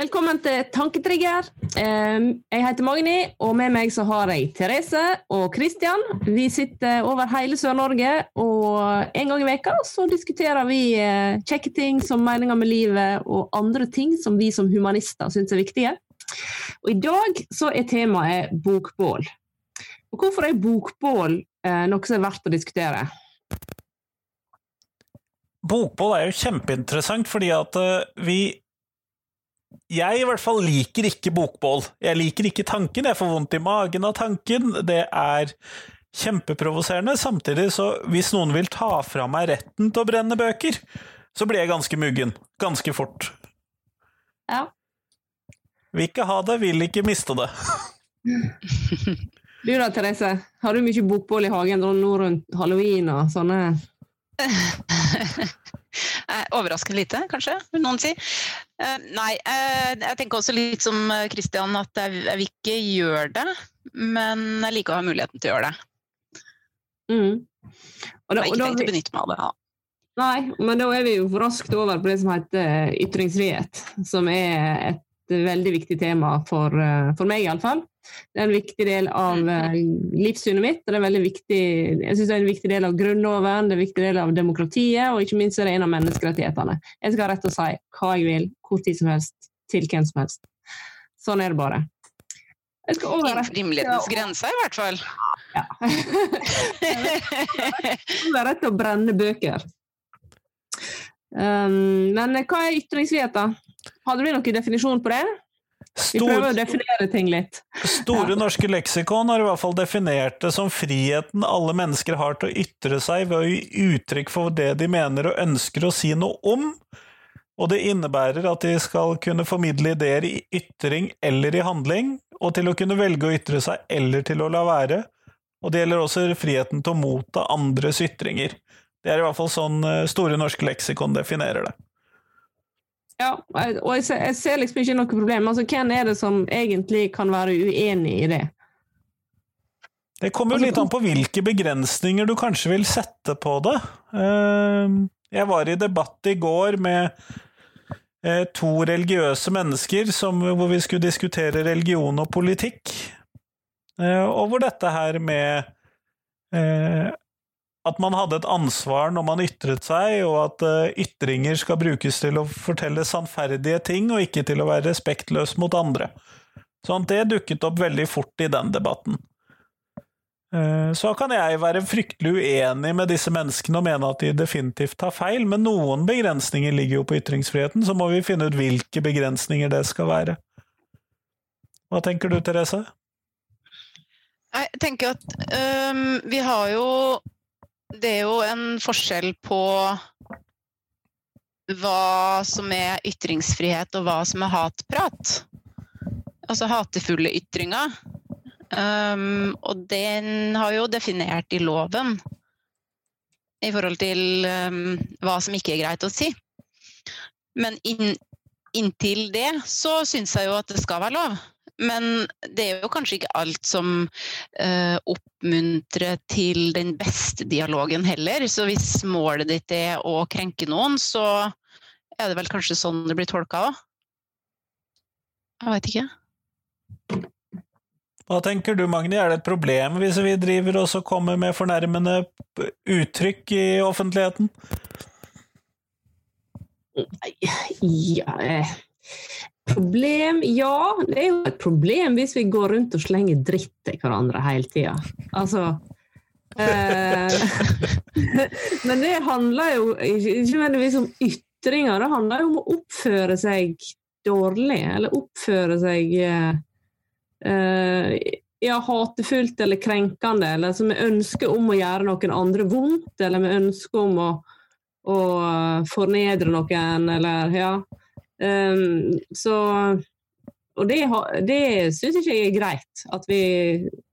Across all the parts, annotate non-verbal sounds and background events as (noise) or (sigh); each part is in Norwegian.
Velkommen til Tanketrigger. Jeg heter Magni, og med meg så har jeg Therese og Kristian. Vi sitter over hele Sør-Norge, og en gang i veka så diskuterer vi eh, kjekke ting som meninger med livet, og andre ting som vi som humanister syns er viktige. Og I dag så er temaet bokbål. Og Hvorfor er bokbål eh, noe som er verdt å diskutere? Bokbål er jo kjempeinteressant, fordi at eh, vi jeg i hvert fall liker ikke bokbål. Jeg liker ikke tanken, jeg får vondt i magen av tanken. Det er kjempeprovoserende. Samtidig, så hvis noen vil ta fra meg retten til å brenne bøker, så blir jeg ganske muggen. Ganske fort. Ja. Vil ikke ha det, vil ikke miste det. (laughs) Du da, Therese? Har du mye bokbål i hagen nå rundt halloween og sånne (laughs) Overraskende lite, kanskje, vil noen si. Uh, nei, uh, jeg tenker også litt som Christian at jeg, jeg, vil ikke gjøre det, men jeg liker å ha muligheten til å gjøre det. Mm. Og da, jeg har ikke tenkt å benytte meg av det. Ja. Nei, men da er vi jo raskt over på det som heter ytringsfrihet, som er et veldig viktig tema for, eh, for meg, iallfall. Det er en viktig del av uh, livssynet mitt. og det er veldig viktig, jeg synes det er en viktig del av Grunnloven, det er en viktig del av demokratiet, og ikke minst er det en av menneskerettighetene. Jeg skal ha rett til å si hva jeg vil, hvor tid som helst, til hvem som helst. Sånn er det bare. Innenfor rimelighetens ja. grense, i hvert fall. Ja. jeg har rett til å brenne bøker. Um, men hva er ytringsfrihet, da? Hadde vi noen definisjon på det? Vi prøver å definere ting litt. Store norske leksikon har i hvert fall definert det som friheten alle mennesker har til å ytre seg ved å gi uttrykk for det de mener og ønsker å si noe om, og det innebærer at de skal kunne formidle ideer i ytring eller i handling, og til å kunne velge å ytre seg eller til å la være, og det gjelder også friheten til å motta andres ytringer. Det er i hvert fall sånn eh, Store norske leksikon definerer det. Ja, og jeg ser, jeg ser liksom ikke noe problem. Altså, hvem er det som egentlig kan være uenig i det? Det kommer jo altså, litt an på hvilke begrensninger du kanskje vil sette på det. Ehm, jeg var i debatt i går med eh, to religiøse mennesker som, hvor vi skulle diskutere religion og politikk. Eh, og hvor dette her med eh, at man hadde et ansvar når man ytret seg, og at uh, ytringer skal brukes til å fortelle sannferdige ting, og ikke til å være respektløs mot andre. Sånn, det dukket opp veldig fort i den debatten. Uh, så kan jeg være fryktelig uenig med disse menneskene og mene at de definitivt tar feil, men noen begrensninger ligger jo på ytringsfriheten, så må vi finne ut hvilke begrensninger det skal være. Hva tenker du, Therese? Jeg tenker at um, vi har jo det er jo en forskjell på hva som er ytringsfrihet og hva som er hatprat. Altså hatefulle ytringer. Um, og den har jo definert i loven i forhold til um, hva som ikke er greit å si. Men inn, inntil det så syns jeg jo at det skal være lov. Men det er jo kanskje ikke alt som eh, oppmuntrer til den beste dialogen heller. Så hvis målet ditt er å krenke noen, så er det vel kanskje sånn det blir tolka òg? Jeg veit ikke. Hva tenker du, Magni, er det et problem hvis vi driver og kommer med fornærmende uttrykk i offentligheten? Ja eh, Problem? Ja, det er jo et problem hvis vi går rundt og slenger dritt til hverandre hele tida. Altså eh, (laughs) Men det handler jo ikke nødvendigvis om ytringer, det handler jo om å oppføre seg dårlig, eller oppføre seg eh, ja, hatefullt eller krenkende, eller som med ønske om å gjøre noen andre vondt, eller med ønske om å, å fornedre noen, eller ja. Um, så Og det, det syns ikke jeg er greit. At, vi,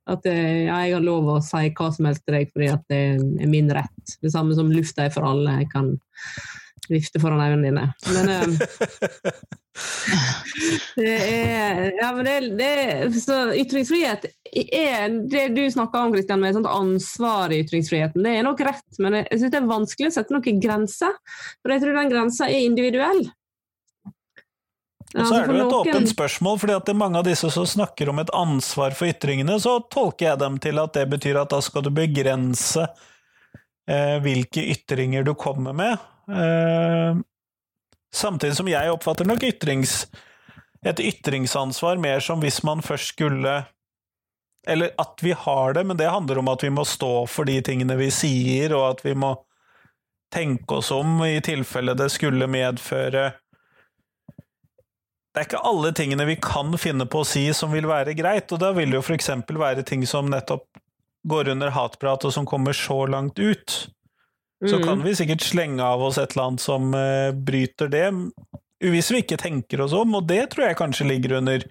at eh, ja, jeg har lov å si hva som helst til deg fordi at det er min rett. Det samme som lufta er for alle. Jeg kan vifte foran øynene dine. Men um, (laughs) det er Ja, men det, det Så ytringsfrihet er det du snakker om, Kristian, med sånt ansvar i ytringsfriheten. Det er nok rett, men jeg syns det er vanskelig å sette noen grenser. For jeg tror den grensa er individuell. Og så er det jo et åpent spørsmål, fordi at det er mange av disse som snakker om et ansvar for ytringene, så tolker jeg dem til at det betyr at da skal du begrense eh, hvilke ytringer du kommer med. Eh, samtidig som jeg oppfatter nok ytrings, et ytringsansvar mer som hvis man først skulle Eller at vi har det, men det handler om at vi må stå for de tingene vi sier, og at vi må tenke oss om i tilfelle det skulle medføre det er ikke alle tingene vi kan finne på å si som vil være greit, og da vil det jo f.eks. være ting som nettopp går under hatprat, og som kommer så langt ut. Så mm. kan vi sikkert slenge av oss et eller annet som uh, bryter det, hvis vi ikke tenker oss om, og det tror jeg kanskje ligger under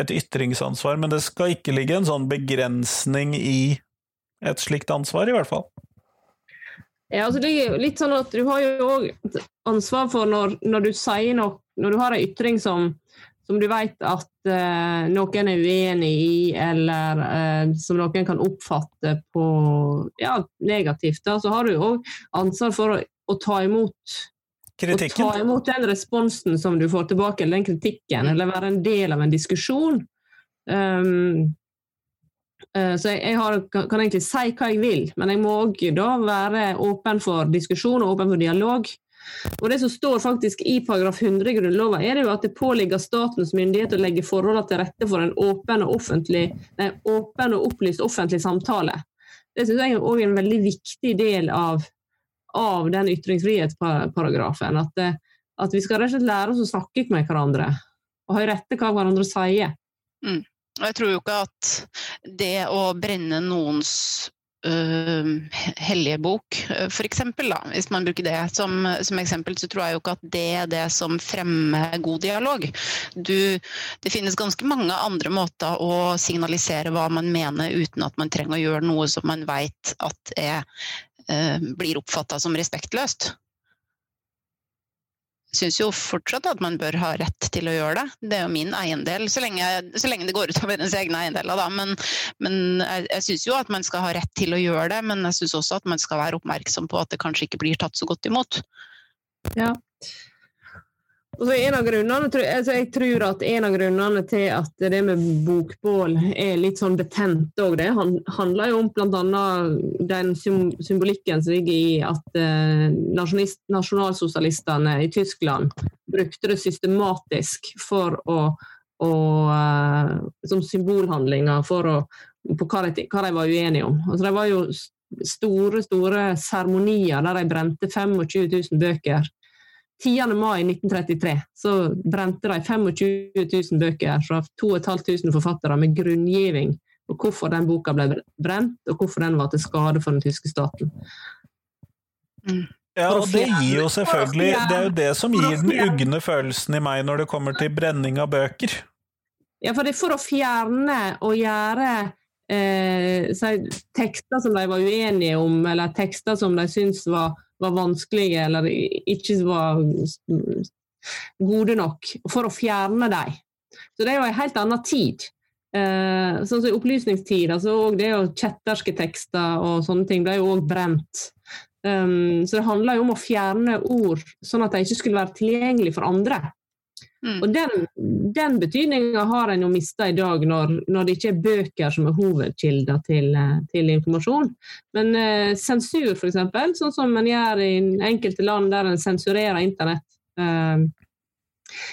et ytringsansvar, men det skal ikke ligge en sånn begrensning i et slikt ansvar, i hvert fall. Ja, altså det er litt sånn at Du har jo òg ansvar for når, når, du sier noe Når du har en ytring som, som du vet at eh, noen er uenig i, eller eh, som noen kan oppfatte på ja, negativt, da, så har du òg ansvar for å, å ta imot Kritikken. Å ta imot den responsen som du får tilbake, eller den kritikken, eller være en del av en diskusjon. Um, så jeg, jeg har, kan egentlig si hva jeg vil, men jeg må òg være åpen for diskusjon og åpen for dialog. Og Det som står faktisk i paragraf 100 i Grunnloven, er det jo at det påligger statens myndighet å legge forholdene til rette for en åpen og, nei, åpen og opplyst offentlig samtale. Det synes jeg òg er en veldig viktig del av, av den ytringsfrihetsparagrafen. At, eh, at, vi skal rett og slett lære oss å snakke med hverandre og høre etter hva hverandre sier. Mm. Og jeg tror jo ikke at det å brenne noens hellige bok, f.eks., hvis man bruker det som, som, eksempel, så tror jeg jo ikke at det er det som fremmer god dialog. Du, det finnes ganske mange andre måter å signalisere hva man mener uten at man trenger å gjøre noe som man vet at er, uh, blir oppfatta som respektløst syns jo fortsatt at man bør ha rett til å gjøre det. Det er jo min eiendel, så lenge, så lenge det går utover ens egne eiendeler. Da. Men, men jeg, jeg syns jo at man skal ha rett til å gjøre det, men jeg syns også at man skal være oppmerksom på at det kanskje ikke blir tatt så godt imot. Ja, grunnene, altså Jeg tror at en av grunnene til at det med bokbål er litt sånn betent òg, det handler jo om bl.a. den symbolikken som ligger i at eh, nasjonalsosialistene i Tyskland brukte det systematisk for å, å eh, som symbolhandlinger for å, på hva de, hva de var uenige om. Altså, det var jo store store seremonier der de brente 25 000 bøker 10. mai 1933 så brente de 25 000 bøker fra 2500 forfattere med grunngiving på hvorfor den boka ble brent, og hvorfor den var til skade for den tyske staten. Mm. Ja, og det gir jo selvfølgelig Det er jo det som gir den ugne følelsen i meg når det kommer til brenning av bøker. Ja, for det er for å fjerne og gjøre eh, tekster som de var uenige om, eller tekster som de syns var var vanskelige eller ikke var gode nok, for å fjerne dem. Så det er jo en helt annen tid. Eh, sånn som i opplysningstid, altså det å kjetterske tekster og sånne ting ble jo òg brent. Um, så det handler jo om å fjerne ord, sånn at de ikke skulle være tilgjengelige for andre. Mm. Og den, den betydninga har en jo mista i dag, når, når, det ikke er bøker som er hovedkilder til, eh, til informasjon. Men eh, sensur, f.eks., sånn som man gjør i enkelte land der en sensurerer internett, eh,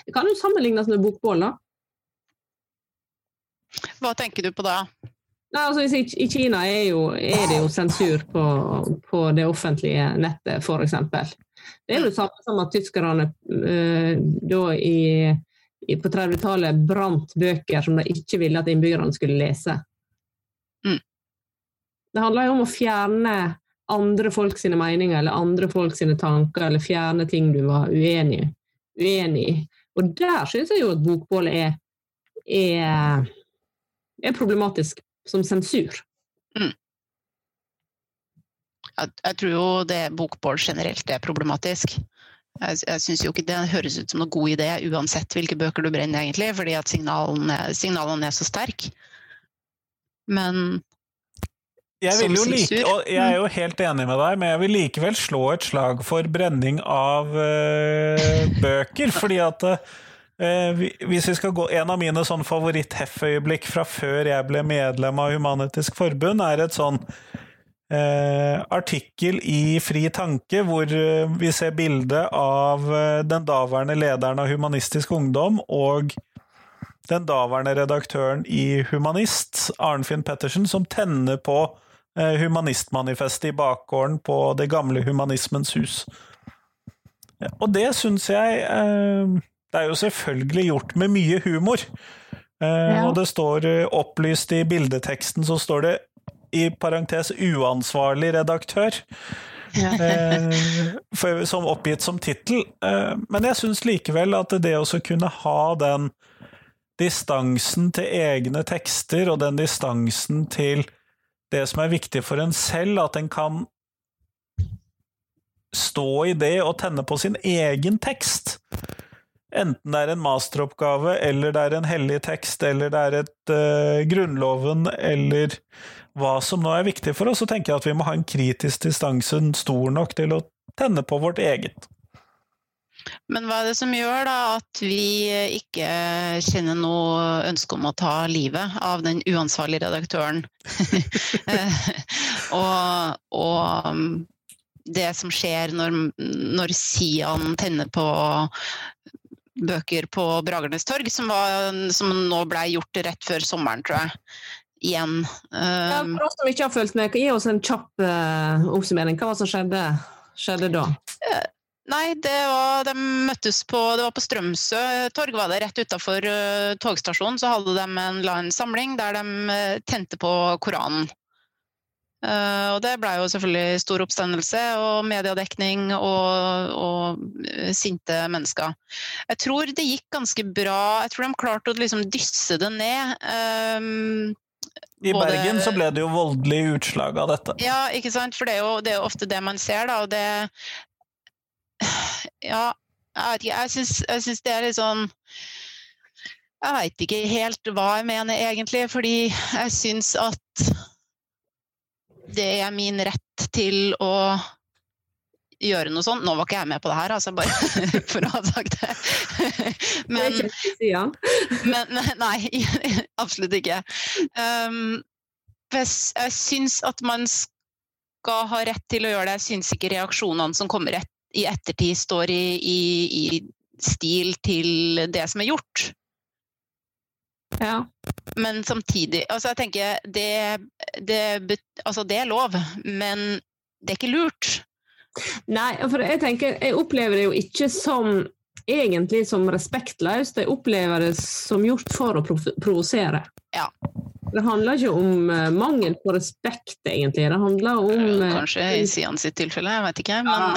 det kan jo sammenlignes med bokbål, da. Hva tenker du på da? Nei, altså, I Kina er, jo, er, det jo sensur på, på det offentlige nettet, f.eks. Det er jo det samme som at tyskerne da i, i, på 30-tallet brant bøker som de ikke ville at innbyggerne skulle lese. Mm. Det handler jo om å fjerne andre folk sine meninger eller andre folk sine tanker, eller fjerne ting du var uenig, uenig i. Og der syns jeg jo at bokbålet er, er, er problematisk som sensur. Mm jeg, tror jo det bokbål generelt er problematisk. Jeg, jeg syns jo ikke det høres ut som noen god idé uansett hvilke bøker du brenner, egentlig, fordi at signalene, signalene er så sterke. Men jeg, like, jeg er jo helt enig med deg, men jeg vil likevel slå et slag for brenning av uh, bøker. (laughs) fordi at uh, hvis vi skal gå, En av mine sånn favoritt-Heff-øyeblikk fra før jeg ble medlem av Human-Etisk Forbund, er et sånn eh, artikkel i Fri Tanke hvor eh, vi ser bilde av eh, den daværende lederen av Humanistisk Ungdom og den daværende redaktøren i Humanist, Arnfinn Pettersen, som tenner på eh, Humanistmanifestet i bakgården på det gamle Humanismens hus. Og det syns jeg det er jo selvfølgelig gjort med mye humor. Ja. Og det står opplyst i bildeteksten, så står det i parentes 'uansvarlig redaktør'. Ja. eh, som oppgitt som tittel. Eh, men jeg syns likevel at det å kunne ha den distansen til egne tekster, og den distansen til det som er viktig for en selv, at en kan stå i det og tenne på sin egen tekst. Enten det er en masteroppgave, eller det er en hellig tekst, eller det er et uh, Grunnloven, eller hva som nå er viktig for oss, så tenker jeg at vi må ha en kritisk distanse stor nok til å tenne på vårt eget. Men hva er det som gjør da at vi ikke kjenner noe ønske om å ta livet av den uansvarlige redaktøren? (laughs) og, og, det som skjer når, når Sian tenner på bøker på Bragernes torg, som, var, som nå ble gjort rett før sommeren, tror jeg. Igjen. Ja, um, for oss som ikke har fulgt med, gi oss en kjapp uh, oppsummering. Hva var det som skjedde, skjedde da? Uh, nei, det var, de møttes på Det var på Strømsø torg, var det. Rett utafor uh, togstasjonen så hadde de en, en samling der de tente på Koranen. Uh, og det blei jo selvfølgelig stor oppstandelse og mediedekning og, og sinte mennesker. Jeg tror det gikk ganske bra. Jeg tror de klarte å liksom dysse det ned. Um, I både, Bergen så ble det jo voldelig utslag av dette. Ja, ikke sant. For det er jo, det er ofte det man ser, da. Og det (sighs) Ja, jeg vet ikke. Jeg syns det er litt sånn Jeg veit ikke helt hva jeg mener egentlig, fordi jeg syns at det er min rett til å gjøre noe sånt. Nå var ikke jeg med på det her, altså, bare (laughs) for å ha sagt det. (laughs) Men, men Nei, (laughs) absolutt ikke. Um, jeg, syns at man skal ha rett til å gjøre det. Jeg syns ikke reaksjonene som kommer et, i ettertid, står i, i, i stil til det som er gjort. Ja. Men samtidig altså jeg tenker det, det, altså det er lov, men det er ikke lurt. Nei, for jeg tenker, jeg opplever det jo ikke som egentlig som respektløst, jeg opplever det som gjort for å provosere. Ja. Det handler ikke om uh, mangel på respekt, egentlig. Det handler om uh, Kanskje i Sian sitt tilfelle, jeg vet ikke, men ja,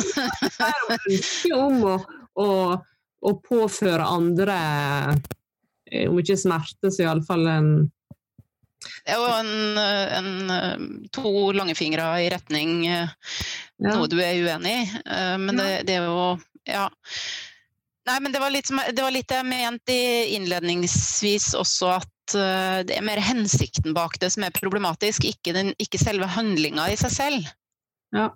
Det handler om å, å, å påføre andre Eh, om ikke smerte, så iallfall en jo en, en, to langefingre i retning eh, ja. noe du er uenig i. Eh, men det, det, er jo Ja. Nei, men det var litt, det var litt jeg mente innledningsvis også, at det er mer hensikten bak det som er problematisk, ikke, den, ikke selve handlinga i seg selv. Ja.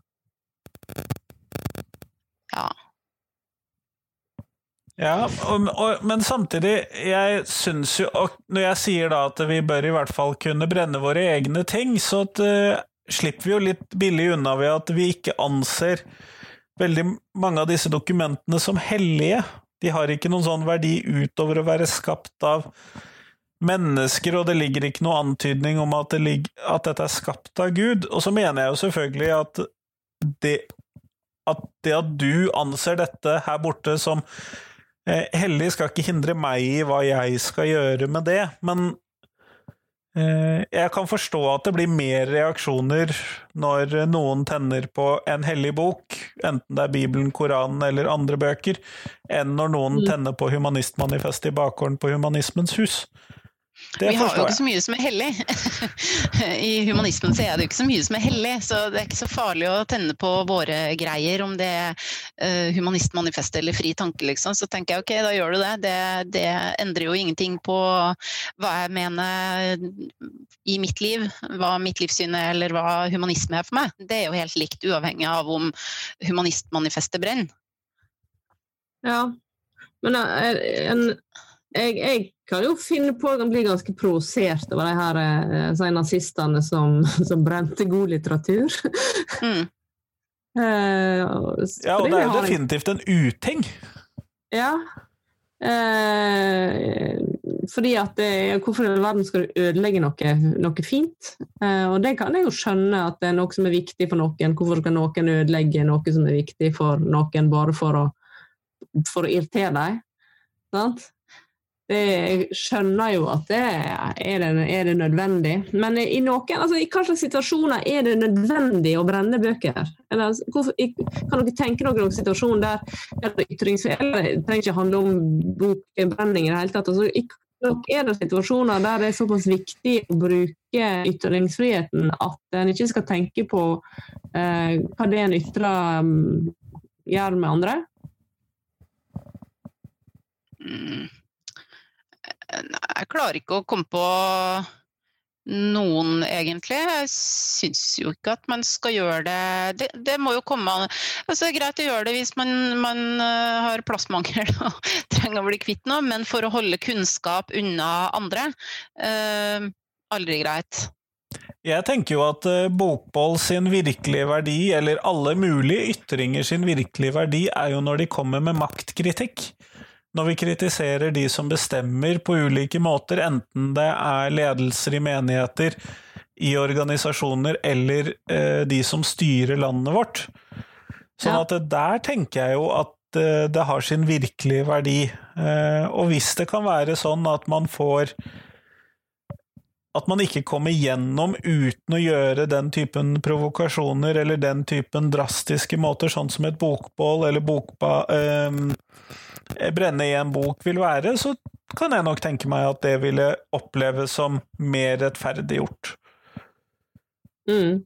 Ja, og, og, men samtidig, jeg syns jo Når jeg sier da at vi bør i hvert fall kunne brenne våre egne ting, så at, uh, slipper vi jo litt billig unna ved at vi ikke anser veldig mange av disse dokumentene som hellige. De har ikke noen sånn verdi utover å være skapt av mennesker, og det ligger ikke noe antydning om at, det ligger, at dette er skapt av Gud. Og så mener jeg jo selvfølgelig at det, at det at du anser dette her borte som hellig skal ikke hindre meg i hva jeg skal gjøre med det, men eh, jeg kan forstå at det blir mer reaksjoner når noen tenner på en hellig bok, enten det er Bibelen, Koranen eller andre bøker, enn når noen mm. tenner på humanistmanifestet i bakgården på Humanismens hus. Det vi har jo ikke så mye som er hellig. (laughs) I humanismen så er det jo ikke så mye som er hellig, så det er ikke så farlig å tenne på våre greier, om det er uh, humanistmanifestet eller fri tanke, liksom. Så tenker jeg ok, da gjør du det. det. det. endrer jo ingenting på hva jeg mener i mitt liv, hva mitt livssyn er, eller hva humanisme er for meg. Det er jo helt likt, uavhengig av om humanistmanifestet brenner. Ja, Men eh, en, jeg, jeg, kan jo finne på å bli ganske provosert over de her eh, nazistene som, (laughs) som, brente god litteratur. Mm. (laughs) eh, ja, og det er jo definitivt en uting. Ja. Eh, fordi at det, Hvorfor i all verden skal du ødelegge noe, noe fint? Eh, og det kan jeg jo skjønne at det er noe som er viktig for noen. Hvorfor skal noen ødelegge noe som er viktig for noen bare for å, for å irritere dem? Sant? Det, jeg skjønner jo at det er, det er det nødvendig. Men i noen, altså i hvilke situasjoner er det nødvendig å brenne bøker? Eller, hvorfor, kan dere tenke dere noen situasjon der, der ytrings... Det trenger ikke handle om bokbrenning i det hele tatt. Altså, er det situasjoner der det er såpass viktig å bruke ytringsfriheten at en ikke skal tenke på eh, hva det en ytrer um, gjør med andre? Mm. Jeg klarer ikke å komme på noen, egentlig. Jeg syns jo ikke at man skal gjøre det Det, det må jo komme an altså, Det er greit å gjøre det hvis man, man uh, har plassmangel og (laughs) trenger å bli kvitt noe, men for å holde kunnskap unna andre, eh, aldri greit. Jeg tenker jo at uh, bokbål sin virkelige verdi, eller alle mulige ytringer sin virkelige verdi, er jo når de kommer med maktkritikk når vi kritiserer de som bestemmer på ulike måter, enten det er ledelser i menigheter, i organisasjoner eller eh, de som styrer landet vårt. Sånn ja. at der tenker jeg jo at eh, det har sin virkelige verdi. Eh, og hvis det kan være sånn at man får at man ikke kommer gjennom uten å gjøre den typen provokasjoner eller den typen drastiske måter, sånn som et bokbål eller bokba, øh, brenne i en bok vil være, så kan jeg nok tenke meg at det ville oppleves som mer rettferdiggjort. Mm.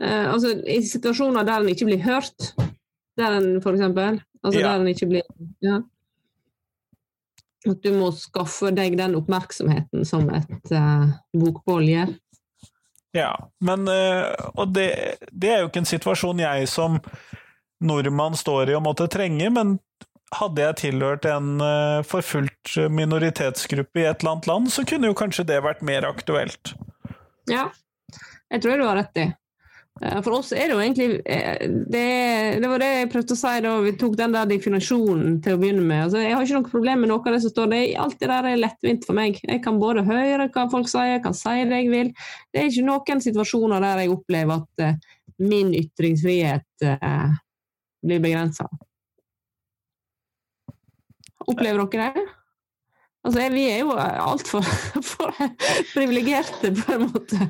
Eh, altså, I situasjoner der en ikke blir hørt, der en for eksempel Altså ja. der en ikke blir ja. At du må skaffe deg den oppmerksomheten som et eh, bokbål gjør. Ja, men eh, Og det, det, er jo ikke en situasjon jeg som nordmann står i og måtte trenge, men hadde jeg tilhørt en uh, forfulgt minoritetsgruppe i et eller annet land, så kunne jo kanskje det vært mer aktuelt. Ja, jeg tror du har rett i. Eh, for oss er det jo egentlig eh, det, det, var det jeg prøvde å si da vi tok den der definasjonen til å begynne med. Altså, jeg har ikke noe problem med noe av det som står der. Alt det der er lettvint for meg. Jeg kan både høre hva folk sier, jeg kan si det jeg vil. Det er ikke noen situasjoner der jeg opplever at min ytringsfrihet blir begrensa. Opplever dere det? Altså, vi er jo altfor (laughs) privilegerte, på en måte.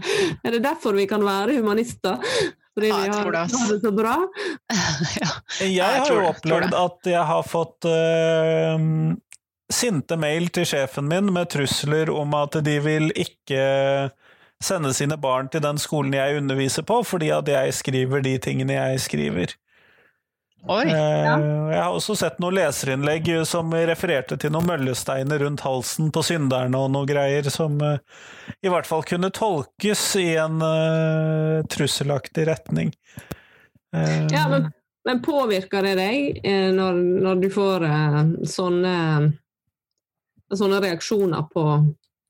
Er det derfor vi kan være humanister? Fordi ja, vi har, det, det så bra? (laughs) ja. Jeg har jo opplevd at jeg har fått uh, sinte mail til sjefen min med trusler om at de vil ikke sende sine barn til den skolen jeg underviser på, fordi at jeg skriver de tingene jeg skriver. Oi, eh, ja. Jeg har også sett noen leserinnlegg som refererte til noen møllesteiner rundt halsen på synderne og noe greier, som eh, i hvert fall kunne tolkes i en uh, trusselaktig retning. Uh, ja, men, men, påvirker det deg når, når du får uh, sånne, sånne reaksjoner på,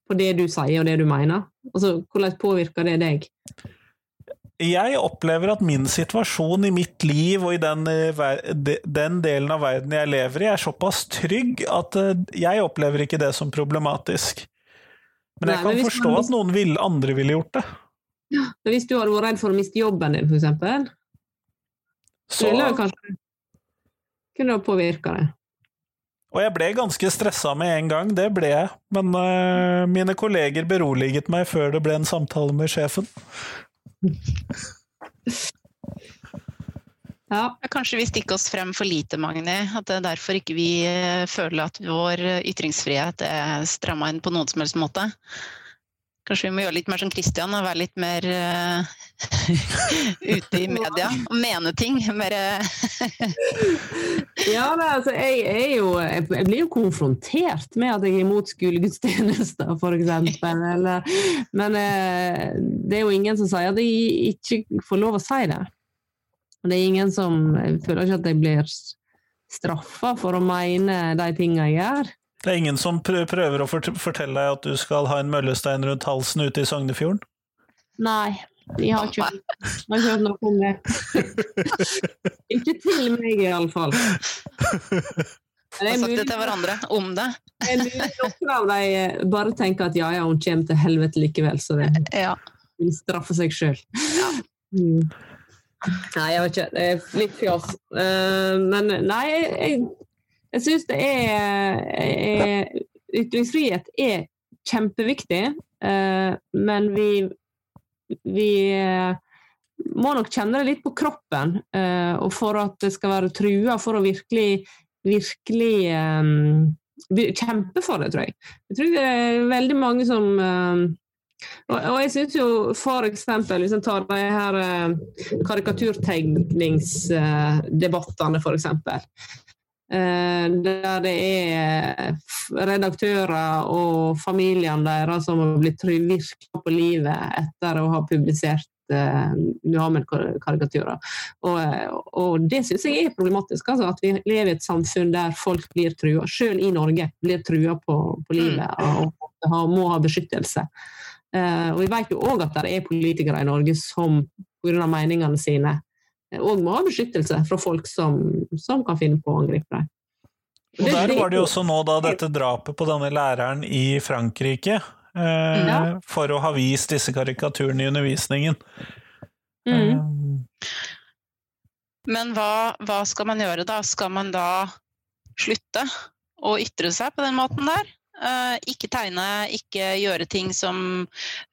på det du sier og det du mener? Altså, hvordan påvirker det deg? Jeg opplever at min situasjon i mitt liv og i den, eh, den, delen av verden jeg lever i, er såpass trygg at eh, jeg opplever ikke det som problematisk. Men jeg Nei, kan forstå at noen vil, andre ville gjort det. Ja, hvis du hadde vært redd for å miste jobben din, eksempel, så ville det kanskje kunne påvirka det. Og jeg ble ganske stressa med en gang, det ble jeg. Men uh, mine kolleger beroliget meg før det ble en samtale med sjefen. Ja. Kanskje vi stikker oss frem for lite, Magni. At det er derfor ikke vi eh, føler at vår ytringsfrihet er stramma inn på noen som helst måte. Kanskje vi må gjøre litt mer som Christian og være litt mer uh, (laughs) ute i media og mene ting. Mer. (laughs) Ja, men altså, jeg, er jo, jeg, blir jo konfrontert med at jeg er imot skolegudstjenester, f.eks. (laughs) Men uh, det er jo ingen som sier at jeg ikke får lov å si det. Og det er ingen som Jeg føler ikke at jeg blir straffa for å mene de tinga jeg gjør. Det er ingen som prøver å fortelle deg at du skal ha en møllestein rundt halsen ute i Sognefjorden? Nei, jeg har ikke, vi har ikke hørt noe om det. (laughs) ikke til meg, iallfall. Har sagt det til hverandre om det. Det er mulig noen av dem eh, bare tenker at ja, ja, hun kommer til helvete likevel, så det ja. vil straffe seg sjøl. Ja. Mm. Nei, jeg vet ikke. Det er litt fjas. Uh, men nei, jeg, jeg syns det er, er Ytringsfrihet er kjempeviktig, eh, men vi, vi uh, må nok kjenne det litt på kroppen. og for at det skal være trua, for å virkelig, virkelig eh, kjempe for det, tror jeg. Jeg tror det er veldig mange som og, og, jeg syns jo for eksempel, hvis en tar de her karikaturtegningsdebattene, for eksempel. Uh, der det er redaktører og familiene deres som har blitt virka på livet etter å ha publisert uh, Muhammed-karikaturer. Og, og, det syns jeg er problematisk. Altså, at vi lever i et samfunn der folk blir trua, selv i Norge, blir trua på, på livet mm. og, og må ha beskyttelse. Uh, og vi vet jo òg at det er politikere i Norge som pga. meningene sine òg må ha beskyttelse fra folk som, som kan finne på å angripe deg. Og Der var det jo også nå da dette drapet på denne læreren i Frankrike, eh, ja. for å ha vist disse karikaturene i undervisningen. Mm. Men hva, hva skal man gjøre da? Skal man da slutte å ytre seg på den måten der? Uh, ikke tegne, ikke gjøre ting som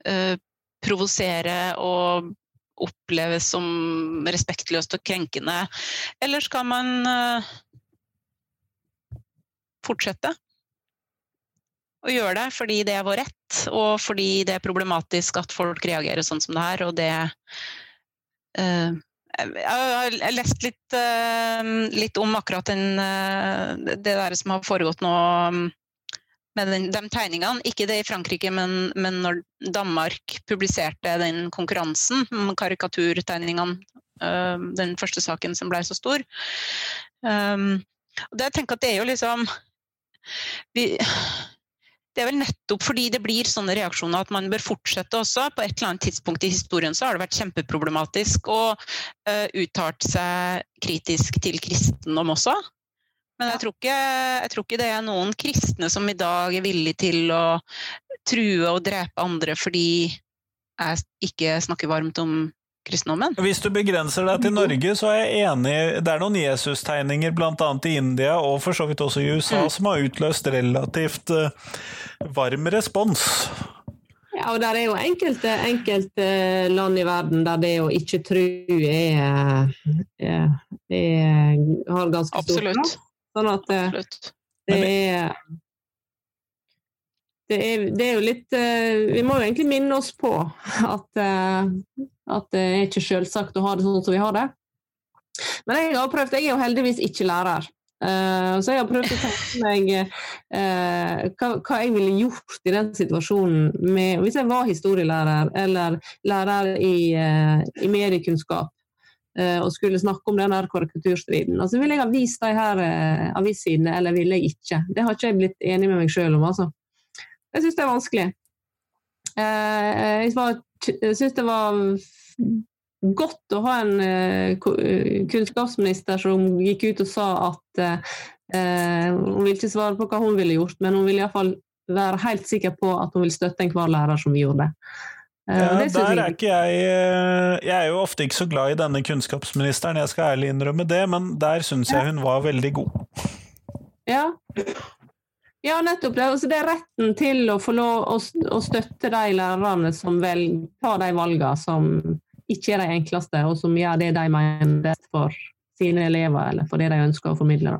uh, provoserer og oppleves som respektløst og krenkende. Eller skal man uh, fortsette å gjøre det fordi det er vår rett, og fordi det er problematisk at folk reagerer sånn som det her, og det jeg har lest litt, litt, om akkurat den, det der som har foregått nå med den, de tegningene. Ikke det i Frankrike, men, men når Danmark publiserte den konkurransen, karikaturtegningene, uh, den første saken som ble så stor. Um, og det, jeg tenker at det er jo liksom vi, det er vel nettopp fordi det blir sånne reaksjoner at man bør fortsette også. På et eller annet tidspunkt i historien så har det vært kjempeproblematisk å uh, uttale seg kritisk til kristendom også. Men jeg tror, ikke, jeg tror, ikke, det er noen kristne som i dag er villige til å true og drepe andre fordi jeg ikke snakker varmt om kristendommen. Hvis du begrenser deg til Norge, så er jeg enig. Det er noen Jesus-tegninger bl.a. i India og for så vidt også i USA mm. som har utløst relativt uh, varm respons. Ja, og der er jo enkelte, enkelte, land i verden der det å ikke tro er, er, er har ganske stort Absolutt. Sånn at det, det er det er, det er, jo litt eh, Vi må jo egentlig minne oss på at, eh, at det er ikke selvsagt å ha det sånn som vi har det. Men jeg har prøvd, jeg er jo heldigvis ikke lærer. Uh, så jeg har prøvd å tenke meg uh, hva, hva, jeg ville gjort i den situasjonen med, hvis jeg var historielærer eller lærer i, uh, i mediekunnskap. Eh, og skulle snakke om den der karikaturstriden. Altså, Vil jeg ha vist de her eh, avissidene, eller ville jeg ikke? Det har ikke jeg blitt enig med meg sjøl om, altså. Jeg syns det er vanskelig. Eh, jeg syns det var godt å ha en kunnskapsminister som gikk ut og sa at hun vil ikke svare på hva hun ville gjort, men hun vil iallfall være helt sikker på at hun vil støtte enhver lærer som gjorde det. Eh, ja, der er ikke jeg eh, Jeg er jo ofte ikke så glad i denne kunnskapsministeren, jeg skal ærlig innrømme det, men der syns jeg hun var veldig god. Ja, ja nettopp. Det. Altså, det er retten til å få lov å, å støtte de lærerne som vel tar de valgene som ikke er de enkleste, og som gjør det de mener best for sine elever, eller for det de ønsker å formidle.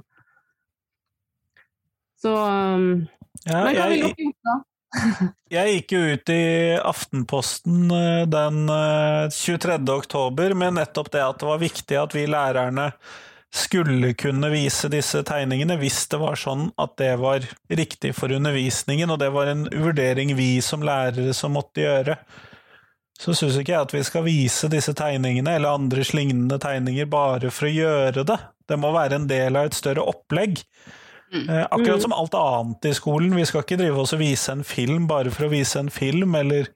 Så um, ja, Men hva vil dere gjøre, da? Jeg gikk jo ut i Aftenposten eh, den 23. Eh, oktober med nettopp det at det var viktig at vi lærerne skulle kunne vise disse tegningene hvis det var sånn at det var riktig for undervisningen, og det var en vurdering vi som lærere som måtte gjøre. Så syns ikke jeg at vi skal vise disse tegningene eller andre lignende tegninger bare for å gjøre det. Det må være en del av et større opplegg. Mm. Eh, akkurat som alt annet i skolen. Vi skal ikke drive oss og vise en film bare for å vise en film, eller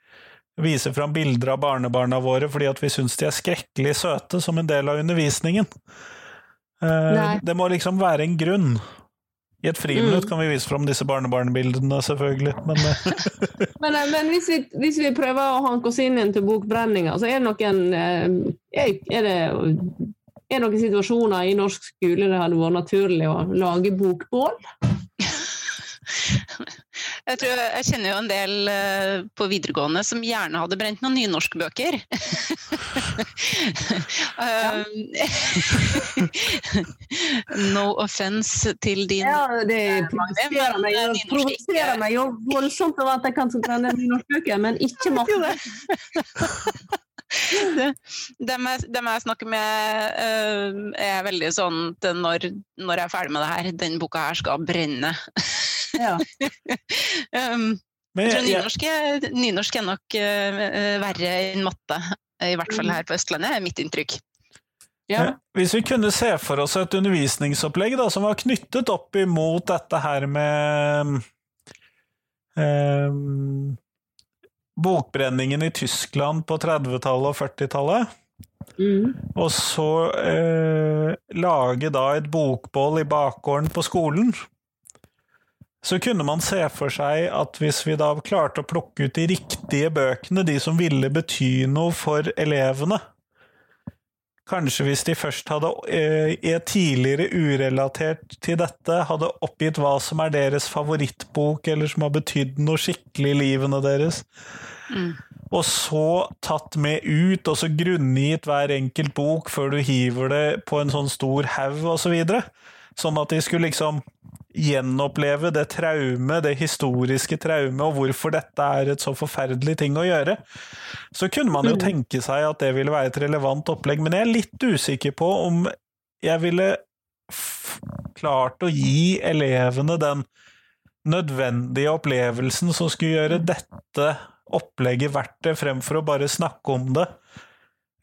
vise fram bilder av barnebarna våre fordi at vi syns de er skrekkelig søte som en del av undervisningen. Eh, Nei. det må liksom være en grunn. I et friminutt Mm. kan vi vise fram disse barnebarnbildene, selvfølgelig, men eh, (laughs) Men, men hvis, vi, hvis vi prøver å hanke oss inn igjen til bokbrenninga, så er det noen eh, er, er det er noen situasjoner i norsk skole det hadde vært naturlig å lage bokbål? (laughs) Jeg, tror, jeg kjenner jo en del eh, på videregående som gjerne hadde brent noen nynorskbøker. (laughs) Um, (laughs) no offense til din Ja, det provoserer meg, provoserer meg jo voldsomt over at jeg kan brenne nynorskbøker, men ikke matte. Dem jeg, dem jeg snakker med, eh, er veldig sånn at når, når jeg er ferdig med det her, den boka her skal brenne. Ja. (laughs) Um, Men jeg tror nynorsk, er- nynorsk er nok uh, verre enn matte. I hvert fall Mm. her på Østlandet, er mitt inntrykk. Ja. Hvis vi kunne se for oss et undervisningsopplegg da, som var knyttet opp imot dette her med eh, bokbrenningen i Tyskland på 30-tallet og 40-tallet, Mm. og så eh, lage da et bokbål i bakgården på skolen, så kunne man se for seg at hvis vi da klarte å plukke ut de riktige bøkene, de som ville bety noe for elevene, Kanskje hvis de først hadde, eh, i et tidligere urelatert til dette, hadde oppgitt hva som er deres favorittbok, eller som har betydd noe skikkelig i livene deres, Mm. og så tatt med ut, og så grunngitt hver enkelt bok før du hiver det på en sånn stor haug, og så. Sånn at de skulle liksom gjenoppleve det traumet, det historiske traumet, og hvorfor dette er et så forferdelig ting å gjøre. Så kunne man jo Mm. tenke seg at det ville være et relevant opplegg, men jeg er litt usikker på om jeg ville klart å gi elevene den nødvendige opplevelsen som skulle gjøre dette opplegget verdt det, fremfor å bare snakke om det.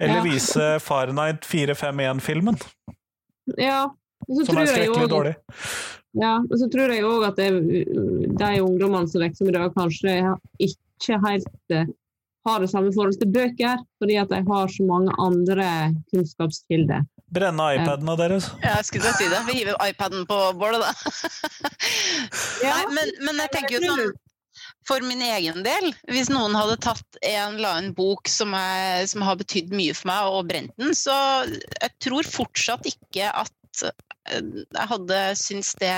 Eller Ja. vise Fahrenheit 451-filmen, ja. Som er skrekkelig også- dårlig. Ja, og så tror jeg òg at det, de ungdommene som vokser i dag, kanskje ikke helt eh, har det samme forhold til bøker, fordi at de har så mange andre kunnskapskilder. Brenne iPadene deres. Ja, jeg skulle si det. Vi hiver iPaden på bålet, da. (laughs) Ja. Nei, men, men jeg tenker jo sånn for min egen del, hvis noen hadde tatt en eller annen bok som, er, som har betydd mye for meg, og brent den, så jeg tror fortsatt ikke at jeg hadde syntes det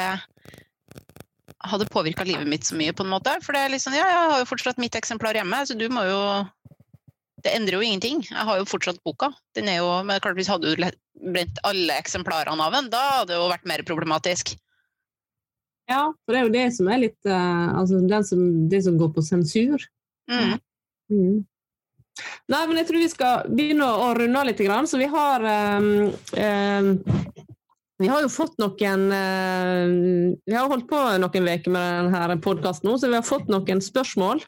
hadde påvirka livet mitt så mye, på en måte. For det er liksom, ja, jeg har jo fortsatt mitt eksemplar hjemme, så du må jo Det endrer jo ingenting. Jeg har jo fortsatt boka. Den er jo, men klart Hvis jeg hadde brent alle eksemplarene av den, da hadde det jo vært mer problematisk. Ja, for det er jo det som er litt eh, Altså den som, det som går på sensur. Mm. Mm. Nei, men jeg tror vi skal begynne å, runde av litt, så vi har um, ehm, Vi har jo fått noen eh, Vi har holdt på noen uker med denne podkasten nå, så vi har fått noen spørsmål.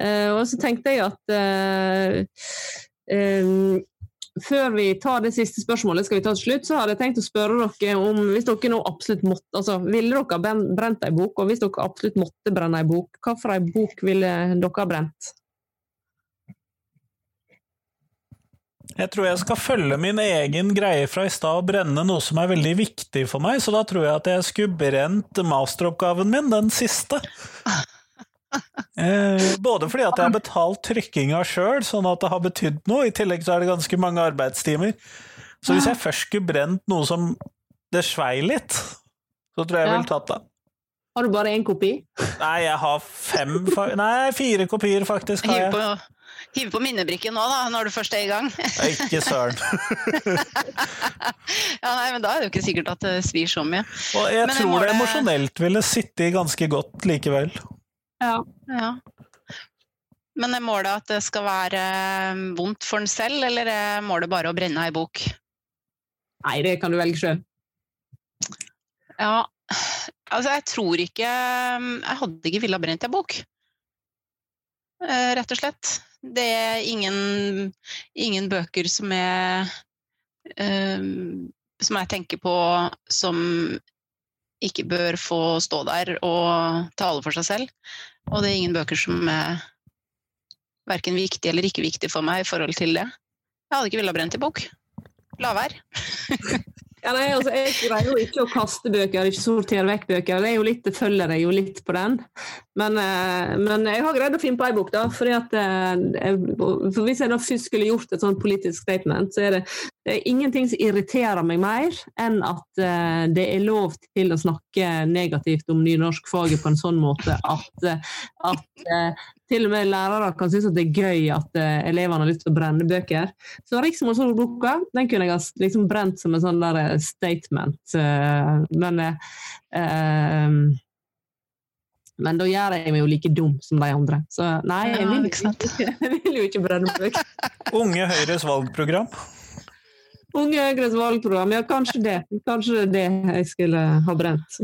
Eh, og så tenkte jeg at eh, før vi tar det siste spørsmålet, skal vi ta til slutt, så hadde jeg tenkt å spørre dere om hvis dere nå absolutt måtte altså Ville dere ha brent ei bok, og hvis dere absolutt måtte brenne ei bok, hvilken bok ville dere ha brent? Jeg tror jeg skal følge min egen greie fra i stad og brenne noe som er veldig viktig for meg, så da tror jeg at jeg skulle brent masteroppgaven min, den siste. (laughs) Eh, både fordi at jeg har betalt trykkinga sjøl, sånn at det har betydd noe, i tillegg så er det ganske mange arbeidstimer. Så hvis jeg først skulle brent noe som det svei litt, så tror jeg jeg Ja. ville tatt det. Har du bare én kopi? Nei, jeg har fem Nei, fire kopier, faktisk. har jeg. Hive på minnebrikken nå, da, når du først er i gang. Ikke søren. (laughs) ja, nei, men Da er det jo ikke sikkert at det svir så mye. Og jeg Men tror må det det- emosjonelt ville sitte ganske godt likevel. Ja. Ja. Men er målet at det skal være eh, vondt for en selv, eller er målet bare å brenne ei bok? Nei, det kan du velge sjøl. Ja, altså jeg tror ikke Jeg hadde ikke villet brent ei bok. Eh, Rett og slett. Det er ingen, ingen bøker som jeg, eh, som jeg tenker på som ikke bør få stå der og tale for seg selv. Og det er ingen bøker som er verken viktig eller ikke viktig for meg i forhold til det. Jeg hadde ikke villet brent i bok. La være. (laughs) Ja, nei, altså, jeg greier jo ikke å kaste bøker, ikke sortere vekk bøker. Det litt, følger jeg jo litt på den. Men, eh, men jeg har greid å finne på ei bok, da. At, eh, for hvis jeg da først skulle gjort et sånt politisk statement, så er det, det er ingenting som irriterer meg mer enn at eh, det er lov til å snakke negativt om nynorskfaget på en sånn måte at, at til og med lærere kan synes at det er gøy at elevene har lyst til å brenne bøker. Så Riksmålsordboka den kunne jeg ha liksom brent som en sånn der statement. Uh, men uh, men da gjør jeg meg jo like dum som de andre. Så nei, jeg vil, ikke, (laughs) jeg vil jo ikke brenne bøker. (laughs) Unge Høyres valgprogram? Unge Høyres valgprogram, ja kanskje det. Kanskje det er det jeg skulle ha brent.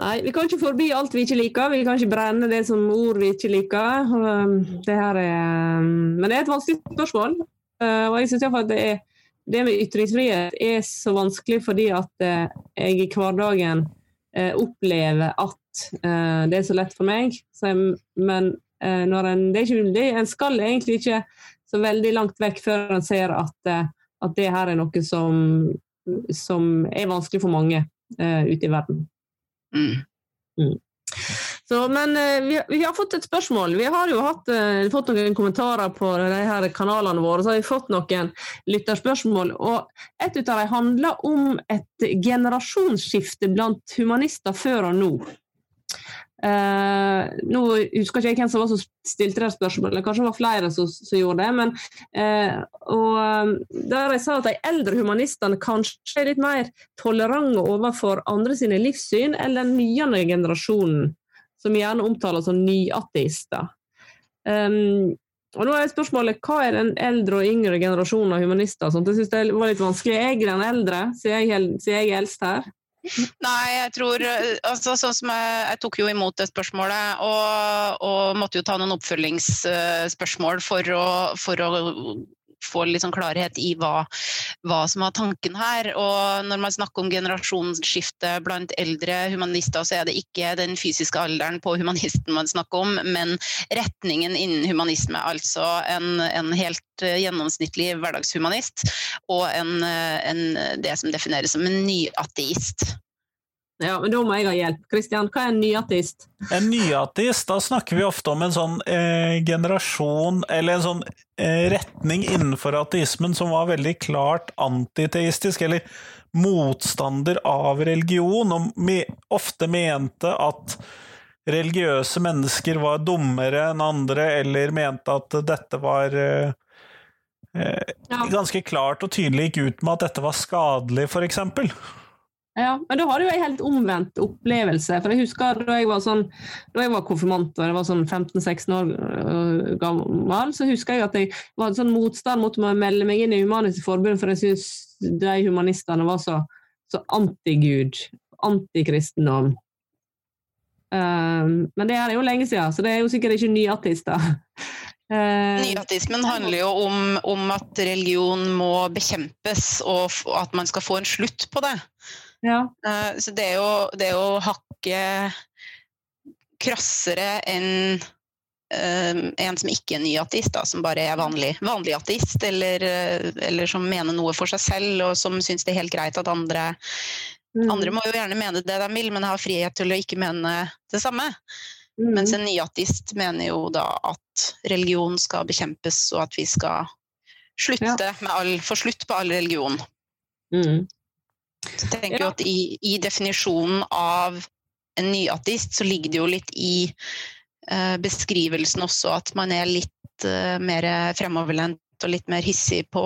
Nei, vi kan ikke forby alt vi ikke liker. Vi kan ikke brenne det som ord vi ikke liker. Um, det her er, um, men det er et vanskelig spørsmål. Og jeg synes at det, er, det med ytringsfrihet er så vanskelig fordi at uh, jeg i hverdagen uh, opplever at det er så lett for meg. Men når en, det ikke, det, en skal egentlig ikke så veldig langt vekk før en ser at, at det her er noe som, som er vanskelig for mange ute i verden. Mm. Mm. Så, men eh, vi, vi, har fått et spørsmål. Vi har jo hatt, uh, fått noen kommentarer på de her kanalene våre. Så har vi fått noen lytterspørsmål. og Et av dem handler om et generasjonsskifte blant humanister før og nå. Uh, nå husker ikke jeg hvem som var som stilte det spørsmålet, kanskje det var flere som, som gjorde det. Men, uh, og der jeg sa at de eldre humanistene kanskje er litt mer tolerante overfor andre sine livssyn enn den nye generasjonen, som gjerne omtales som nyateister. Um, og nå er spørsmålet hva er den eldre og yngre generasjonen av humanister? Sånt? Jeg synes det var litt vanskelig. Jeg er den eldre, siden jeg, jeg er eldst her. (laughs) Nei, jeg tror eh, altså, sånn som jeg, jeg, tok jo imot det spørsmålet og, og måtte jo ta noen oppfølgingsspørsmål for å, for å få litt sånn klarhet i hva, hva, som var tanken her. Og når man snakker om generasjonsskifte blant eldre humanister, så er det ikke den fysiske alderen på humanisten man snakker om, men retningen innen humanisme. Altså en, en helt eh, gjennomsnittlig hverdagshumanist og en, eh, en, det som defineres som en nyateist. Ja, men Da må jeg ha hjelp. Kristian, hva er en nyateist? En nyateist, da snakker vi ofte om en sånn eh, generasjon, eller en sånn eh, retning innenfor ateismen som var veldig klart antiteistisk, eller motstander av religion, og me ofte mente at religiøse mennesker var dummere enn andre, eller mente at dette var eh, eh ganske klart og tydelig gikk ut med at dette var skadelig, for eksempel. Ja, men da hadde jo jeg helt omvendt opplevelse. For jeg husker da jeg var sånn, da jeg var konfirmant og jeg var sånn 15-16 år øh, gammel, så husker jeg at jeg var en sånn motstand mot å melde meg inn i Humanisk Forbund, for jeg syns de humanistene var så, så anti-Gud, antikristendom. Um, men det er jo lenge siden, så det er jo sikkert ikke nyateister. (laughs) Nyatismen Nyateismen handler jo om, om, at religion må bekjempes, og at man skal få en slutt på det. Ja. Uh, så det er jo, det er jo hakket krassere enn uh, en som ikke er ny ateist, da, som bare er vanlig, vanlig ateist, eller, uh, eller, som mener noe for seg selv, og som syns det er helt greit at andre mm. Andre må jo gjerne mene det de vil, men har frihet til å ikke mene det samme. Mm. Mens en nyateist mener jo da at religion skal bekjempes, og at vi skal slutte ja. med all, få slutt på all religion. Mm. Så jeg tenker ja. at i, i, definisjonen av en nyateist så ligger det jo litt i uh, beskrivelsen også at man er litt uh, mer fremoverlent og litt mer hissig på,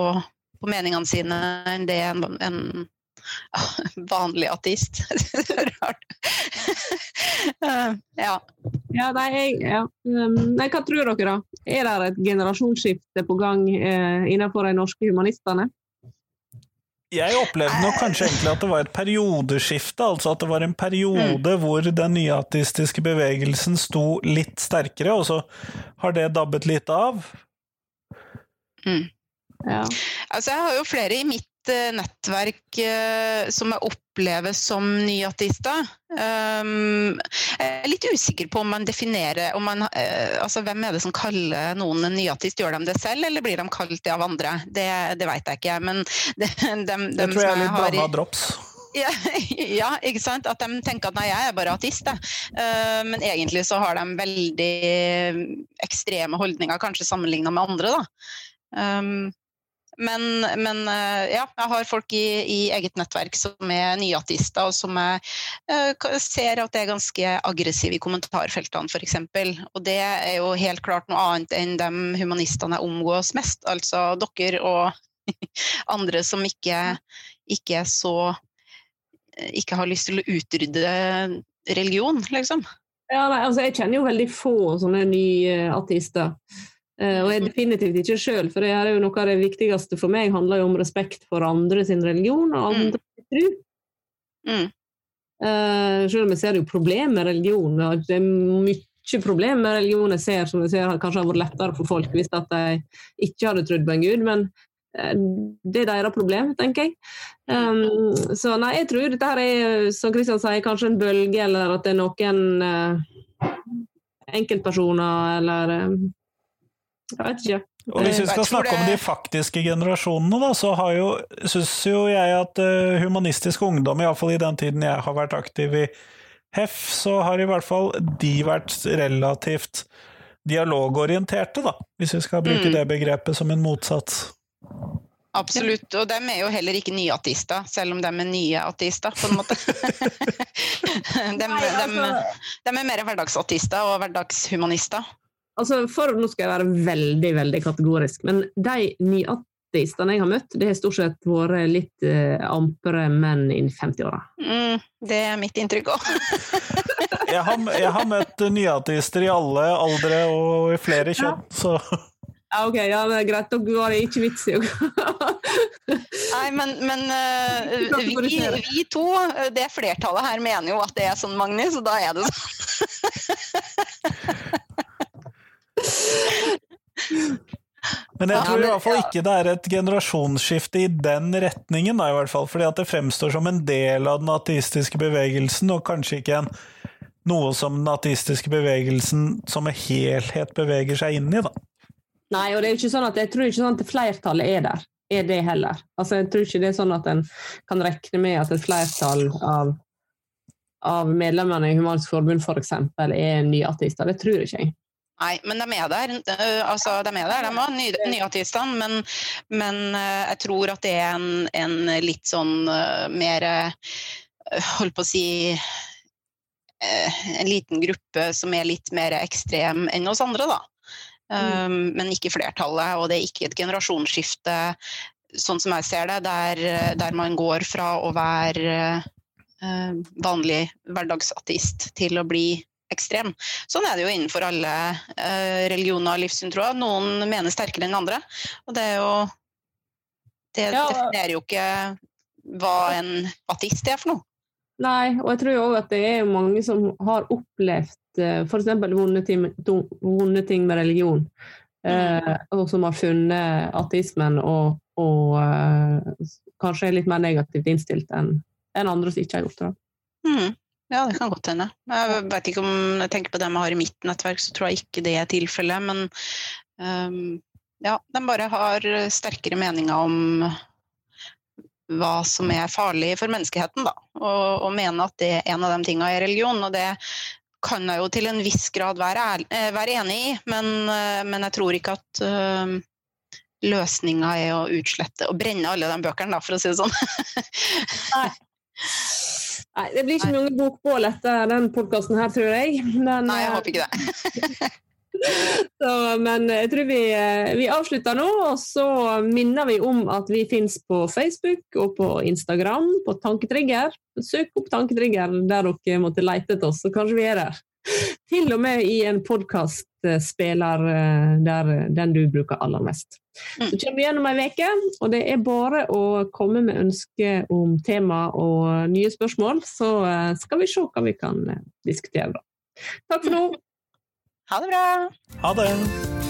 på meningene sine enn det en, en uh, (laughs) vanlig ateist. (laughs) Rart. (laughs) ja. Ja, nei, ja. Um, nei, hva tror dere, da? Er det et generasjonsskifte på gang eh, innenfor de norske humanistene? Jeg opplevde nok kanskje egentlig at det var et periodeskifte, altså at det var en periode mm. hvor den nyatistiske bevegelsen sto litt sterkere, og så har det dabbet litt av. Mm. Ja. Altså, jeg har jo flere i mitt nettverk eh, som jeg opplever som nyateister. Um, jeg er litt usikker på om man definerer om man, uh, altså Hvem er det som kaller noen en nyatist? Gjør de det selv, eller blir de kalt det av andre? Det, det vet jeg ikke. Men (laughs) de, de, det tror jeg er litt blanda drops. (laughs) Ja, ja, ikke sant? At de tenker at nei, jeg er bare jeg. Uh, men egentlig så har de veldig ekstreme holdninger, kanskje sammenligna med andre, da. Um, men, men, uh, ja, jeg har folk i, i, eget nettverk som er nyateister, og som jeg uh, ser at er ganske aggressive i kommentarfeltene, f.eks. Og det er jo helt klart noe annet enn de humanistene jeg omgås mest, altså dere og (laughs) andre som ikke, ikke er så ikke har lyst til å utrydde religion, liksom. Ja, nei, altså Jeg kjenner jo veldig få sånne nye ateister. Uh, og jeg er definitivt ikke sjøl, for det er jo noe av det viktigste for meg handler jo om respekt for andre sin religion og andre mm. tro. Mm. Uh, selv om jeg ser jo problem med religion. Det er mye problem med religion jeg ser som jeg ser kanskje har vært lettere for folk hvis at de ikke hadde trodd på en gud. Men Eh, det er deres problem, tenker jeg. Um, så nei, jeg tror dette her er, som Kristian sier, kanskje en bølge, eller at det er noen uh, enkeltpersoner, eller Jeg vet ikke. Og Hvis vi skal snakke om de faktiske generasjonene, da, så har jo, syns jo jeg at uh, humanistisk ungdom, iallfall i den tiden jeg har vært aktiv i HEF, så har i hvert fall de vært relativt dialogorienterte, da, hvis vi skal bruke mm. det begrepet som en motsats. Absolutt, og de er jo heller ikke nye ateister, selv om de er nye ateister, på en måte. de, de, de, de er mer hverdagsateister og hverdagshumanister. Altså, for Nå skal jeg være veldig veldig kategorisk, men de nyateistene jeg har møtt, det har stort sett vært litt uh, ampere menn innen 50-åra. Mm, det er mitt inntrykk òg. (laughs) (laughs) jeg, jeg, har møtt nyateister i alle aldre og i flere kjønn, ja. så ja, ok, ja, det er greit. Da var det ikke vits i å (laughs) Nei, men, men uh, vi, vi, to, det flertallet her, mener jo at det er sånn, Magnus, og da er det sånn. Men jeg tror i hvert fall ikke det er et generasjonsskifte i den retningen, da, i hvert fall, fordi at det fremstår som en del av den ateistiske bevegelsen, og kanskje ikke en, noe som den ateistiske bevegelsen som en helhet beveger seg inn i. da. Nei, og det er ikke sånn at, jeg tror ikke sånn at flertallet er der. Er det heller. Altså, jeg tror ikke det er sånn at en kan regne med at et flertall av, av medlemmene i Humanisk Forbund f.eks. For er nyateister. Det tror jeg ikke jeg. Nei, men de er der. Altså, de er der, de òg, ny, nyateistene. Men, men, jeg tror at det er en, en litt sånn mer Holdt på å si En liten gruppe som er litt mer ekstrem enn oss andre, da. Um, men ikke flertallet. Og det er ikke et generasjonsskifte, sånn som jeg ser det, der, der man går fra å være uh, vanlig hverdagsateist til å bli ekstrem. Sånn er det jo innenfor alle uh, religioner og livssyntroer. Noen mener sterkere enn andre. Og det er jo Det ja. definerer jo ikke hva en ateist er for noe. Nei, og jeg tror òg at det er mange som har opplevd uh, f.eks. vonde ting, vonde ting med religion, uh, og som har funnet ateismen og, og uh, kanskje er litt mer negativt innstilt enn en andre som ikke har gjort det. Mm. Ja, det kan godt hende. Jeg vet ikke om jeg tenker på dem jeg har i mitt nettverk, så tror jeg ikke det er tilfellet. Men um, ja, de bare har sterkere meninger om hva som er farlig for menneskeheten, da. Og, og mener at det er en av de tingene i religion. Og det kan jeg jo til en viss grad være, ærlig, være enig i, men, eh, men, jeg tror ikke at um, løsninga er å utslette og brenne alle de bøkene, da, for å si det sånn. Nei. (laughs) Nei. det blir ikke mange bokbål etter den podkasten her, tror jeg. Men, Nei, jeg håper ikke det. (laughs) Så, men jeg tror vi, eh, vi, avslutter nå, og så minner vi om at vi finnes på Facebook og på Instagram på Tanketrigger. Søk opp Tanketrigger der dere måtte lete etter oss, så kanskje vi er der. Til og med i en podkastspiller eh, der den du bruker aller mest. Så kommer vi gjennom ei uke, og det er bare å komme med ønske om tema og nye spørsmål, så eh, skal vi se hva vi kan diskutere da. Takk for nå. Ha det bra! Ha det!